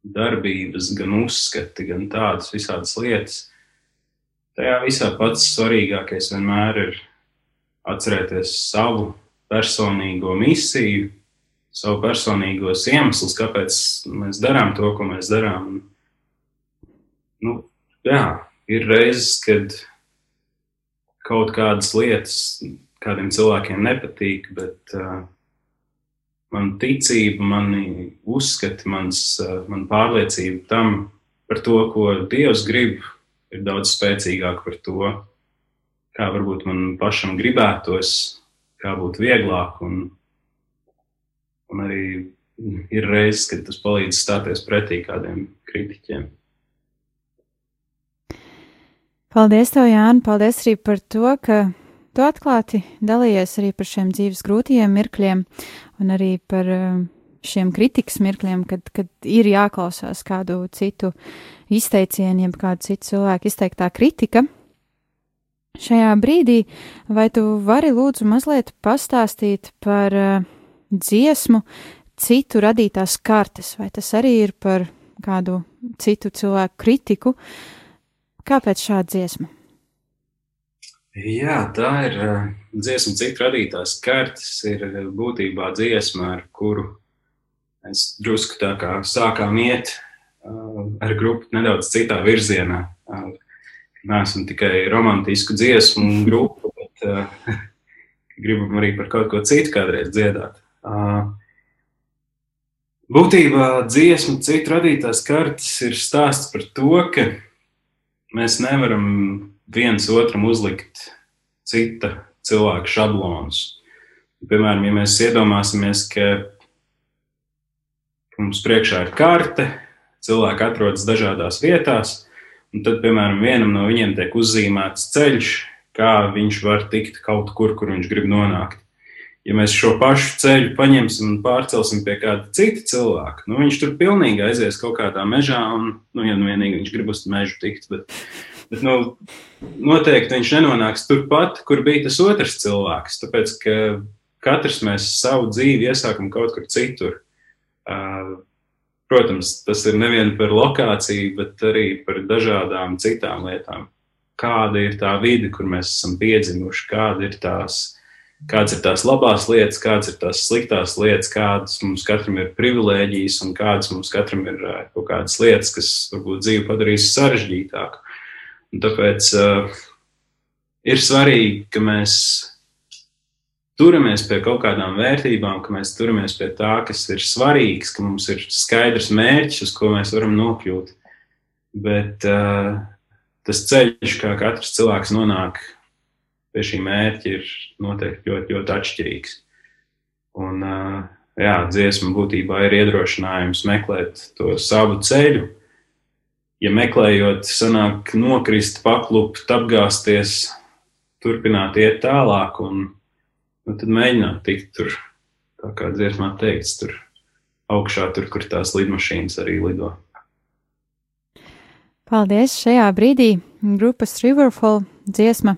darbības, gan uzskati, gan tādas visādas lietas. Tajā visā pats svarīgākais vienmēr ir atcerēties savu personīgo misiju, savu personīgos iemeslus, kāpēc mēs darām to, ko mēs darām. Nu, jā, ir reizes, kad kaut kādas lietas kādiem cilvēkiem nepatīk, bet uh, man ticība, mani uzskati, mans, eh, man pārliecība tam par to, ko Dievs grib, ir daudz spēcīgāk par to, kā varbūt man pašam gribētos, kā būtu vieglāk. Un, un arī ir reizes, kad tas palīdz stāties pretī kādiem kritiķiem. Paldies, tev, Jāni! Paldies arī par to, ka tu atklāti dalījies arī par šiem dzīves grūtajiem mirkļiem un arī par eh, šiem kritikas mirkļiem, kad, kad ir jāklausās kādu citu izteicienu, jeb kādu citu cilvēku izteiktā kritika. Šajā brīdī, vai tu vari lūdzu mazliet pastāstīt par uh, dziesmu citu radītās kartes, vai tas arī ir par kādu citu cilvēku kritiku? Kāpēc šāda dziesma? Jā, tā ir uh, dziesma, cik radītās kartes ir uh, būtībā dziesma, ar kuru mēs drusku tā kā sākām iet uh, ar grupu nedaudz citā virzienā. Uh, Nesam tikai romantisku dziesmu grupu, bet gribam arī par kaut ko citu kādreiz dziedāt. Būtībā dziesma, cik radītās kartes ir stāsts par to, ka mēs nevaram viens otram uzlikt cita cilvēka šablonus. Piemēram, ja mēs iedomāsimies, ka mums priekšā ir karte, cilvēki atrodas dažādās vietās, un tad, piemēram, vienam no viņiem tiek uzzīmēts ceļš, kā viņš var tikt kaut kur, kur viņš grib nonākt. Ja mēs šo pašu ceļu paņemsim un pārcelsim pie kāda cita cilvēka, nu, viņš tur pilnīgi aizies kaut kādā mežā, un, nu, ja nu vienīgi viņš grib uz mežu tikt, bet Bet nu, noteikti viņš nenonāks turpat, kur bija tas otrs cilvēks. Tāpēc, ka katrs mēs savu dzīvi iesākam kaut kur citur. Protams, tas ir nevien par lokāciju, bet arī par dažādām citām lietām. Kāda ir tā vide, kur mēs esam piedzimuši, kāda ir tās, kādas ir tās labās lietas, kādas ir tās sliktās lietas, kādas mums katram ir privilēģijas un kādas mums katram ir kaut kādas lietas, kas varbūt dzīvi padarīs sarežģītāku. Un tāpēc uh, ir svarīgi, ka mēs turamies pie kaut kādām vērtībām, ka mēs turamies pie tā, kas ir svarīgs, ka mums ir skaidrs mērķis, uz ko mēs varam nokļūt. Bet uh, tas ceļš, kā katrs cilvēks nonāk pie šī mērķa, ir noteikti ļoti, ļoti atšķirīgs. Un, jā, dziesma būtībā ir iedrošinājums meklēt to savu ceļu, ja meklējot, sanāk nokrist, paklupt, apgāzties, turpināt iet tālāk un nu, tad mēģināt tikt tur, tā kā dziesmā teikts, tur augšā, tur, kur tās lidmašīnas arī lido. Paldies šajā brīdī grupas Riverfall dziesma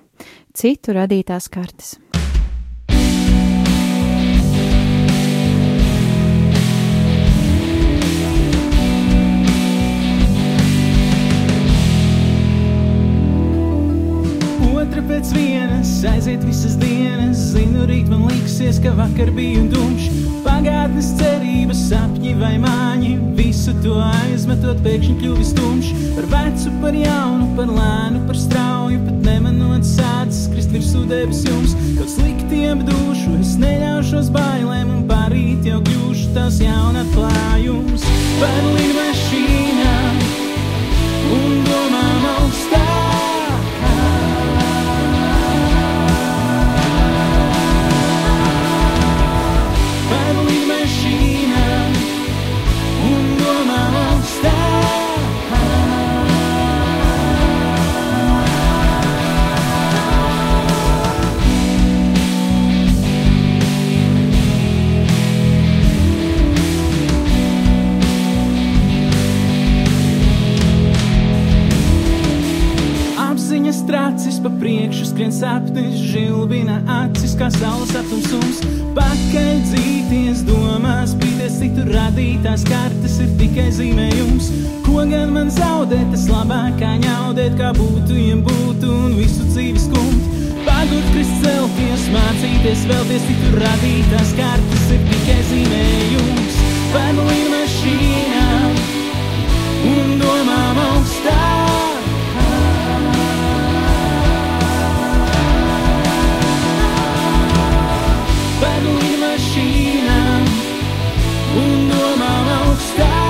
citu radītās kartes. Liksies, ka vakar biju dumšs. Pagātnes cerības, sapņi vai māņi. Visu to aizmetot, pēkšņi kļuvis tumšs. Par vecu, par jaunu, par lēnu, par strauju. Pat nemanot sācis krist virsū debes jums. Kaut slikti apdūšu, es neļaušos bailēm un parīt jau kļūšu tās jauna klājums. Par lidmašīnām un domām augstāk. Par lidmašīnām un domām Apziņas tracis pa priekšu skrien sapnis, žilbina acis kā saules aptumsums. Pakaļ dzīties domās, pīties citu radītās kartes ir tikai zīmējums. Ko gan man zaudēt, tas labāk kā ņaudēt, kā būtu, ja būtu un visu dzīves kumt. Pagūt, krist celties, mācīties, vēlties citu radītās kartes ir tikai zīmējums. Par līnmašīnām un domām augstāk. Un domām augstāk.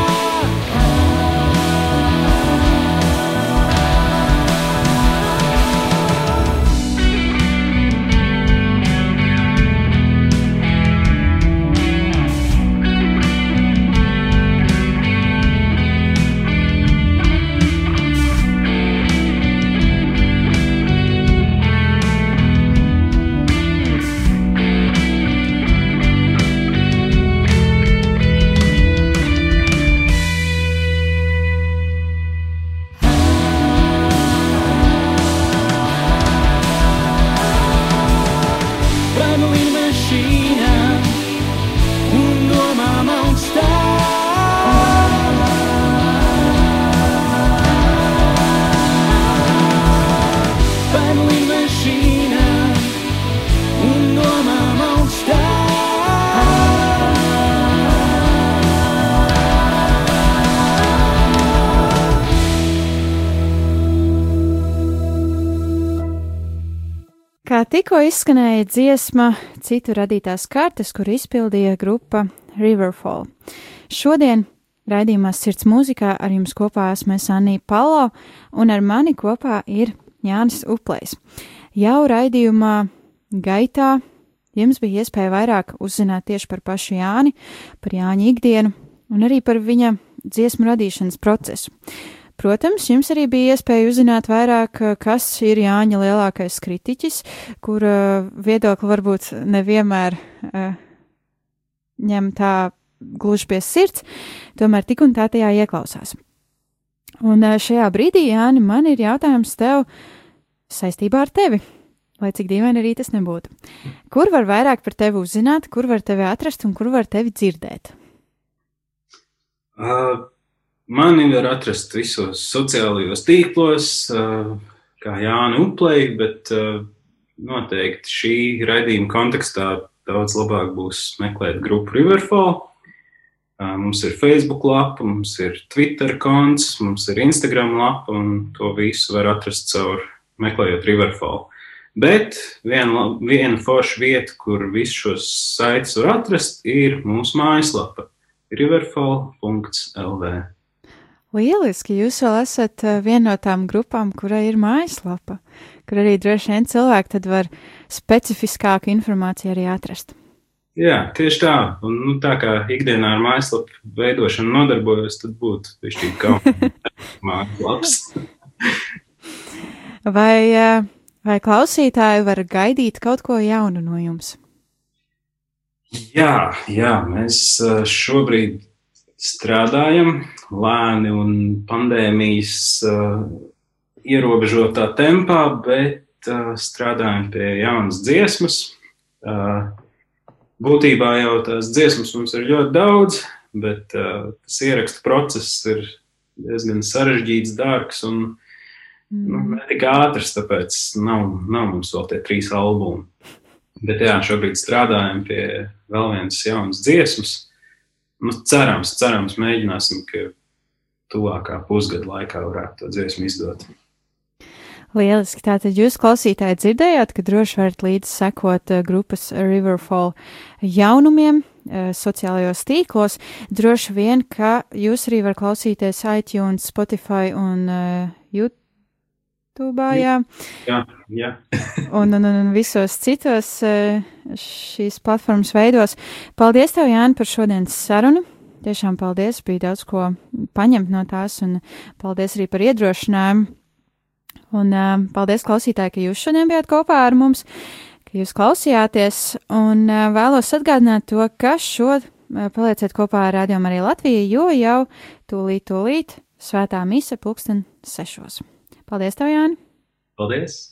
Tikko izskanēja dziesma, citu radītās kartes, kur izpildīja grupa Riverfall. Šodien raidījumā Sirds mūzikā ar jums kopā esmu es Anija Palo, un ar mani kopā ir Jānis Uplējs. Jau raidījumā gaitā jums bija iespēja vairāk uzzināt tieši par pašu Jāni, par Jāņa ikdienu un arī par viņa dziesmu radīšanas procesu. Protams, jums arī bija iespēja uzzināt vairāk, eh, kas ir Jāņa lielākais kritiķis, kur uh, viedokli varbūt nevienmēr uh, ņem tā gluži pie sirds, tomēr tik un tā tajā ieklausās. Un šajā brīdī, Jāni, man ir jautājums tev saistībā ar tevi, lai cik dīvaini arī tas nebūtu. Kur var vairāk par tevi uzzināt, kur var tevi atrast un kur var tevi dzirdēt? Uh, mani var atrast visos sociālajos tīklos, uh, kā Jānis Uplei, bet uh, noteikti šī raidījuma kontekstā daudz labāk būs meklēt grupu Riverfall. Uh, mums ir Facebook lapa, mums ir Twitter konts, mums ir Instagram lapa, un to visu var atrast caur meklējot Riverfall. Bet viena, viena forša vieta, kur visus šos saites var atrast, ir mūsu mājaslapa riverfall.lv. Lieliski, jūs vēl esat eh, viena no tām grupām, kurai ir mājaslapa, kur arī droši vien cilvēki tad var specifiskāku informāciju arī atrast. Jā, tieši tā. Un, nu, tā kā ikdienā ar mājaslapu veidošanu nodarbojos, tad būtu višķīgi kaut mājaslaps. Vai, eh, vai klausītāji var gaidīt kaut ko jaunu no jums? Jā, jā, mēs eh, šobrīd strādājam lēni un pandēmijas uh, ierobežotā tempā, bet uh, strādājam pie jaunas dziesmas. Uh, būtībā jau tās dziesmas mums ir ļoti daudz, bet uh, tas ierakstu process ir diezgan sarežģīts, dārgs un nu, Mm. ne tik ātrs, tāpēc nav, nav mums vēl tie trīs albumi. Bet jā, šobrīd strādājam pie vēl vienas jaunas dziesmas. Nu, cerams, cerams, mēģināsim, ka tuvākā pusgada laikā varētu to dziesmu izdot. Lieliski. Tātad jūs klausītāji dzirdējāt, ka droši varat līdzi sekot uh, grupas Riverfall jaunumiem uh, sociālajos tīklos. Droši vien, ka jūs arī varat klausīties iTunes, Spotify un uh, YouTube. Jā, Jā, jā. un, un, un visos citos uh, šīs platformas veidos. Paldies, tev, Jāni, par šodienas sarunu. Tiešām paldies, bija daudz ko paņemt no tās, un paldies arī par iedrošinājumu. Un uh, paldies, klausītāji, ka jūs šodien bijāt kopā ar mums, ka jūs klausījāties. Un uh, vēlos atgādināt to, ka šo uh, palieciet kopā ar Radio Mariju Latviju, jo jau tūlīt, tūlīt svētā mise pulksten sešos. Paldies, tev, Jāni! Paldies!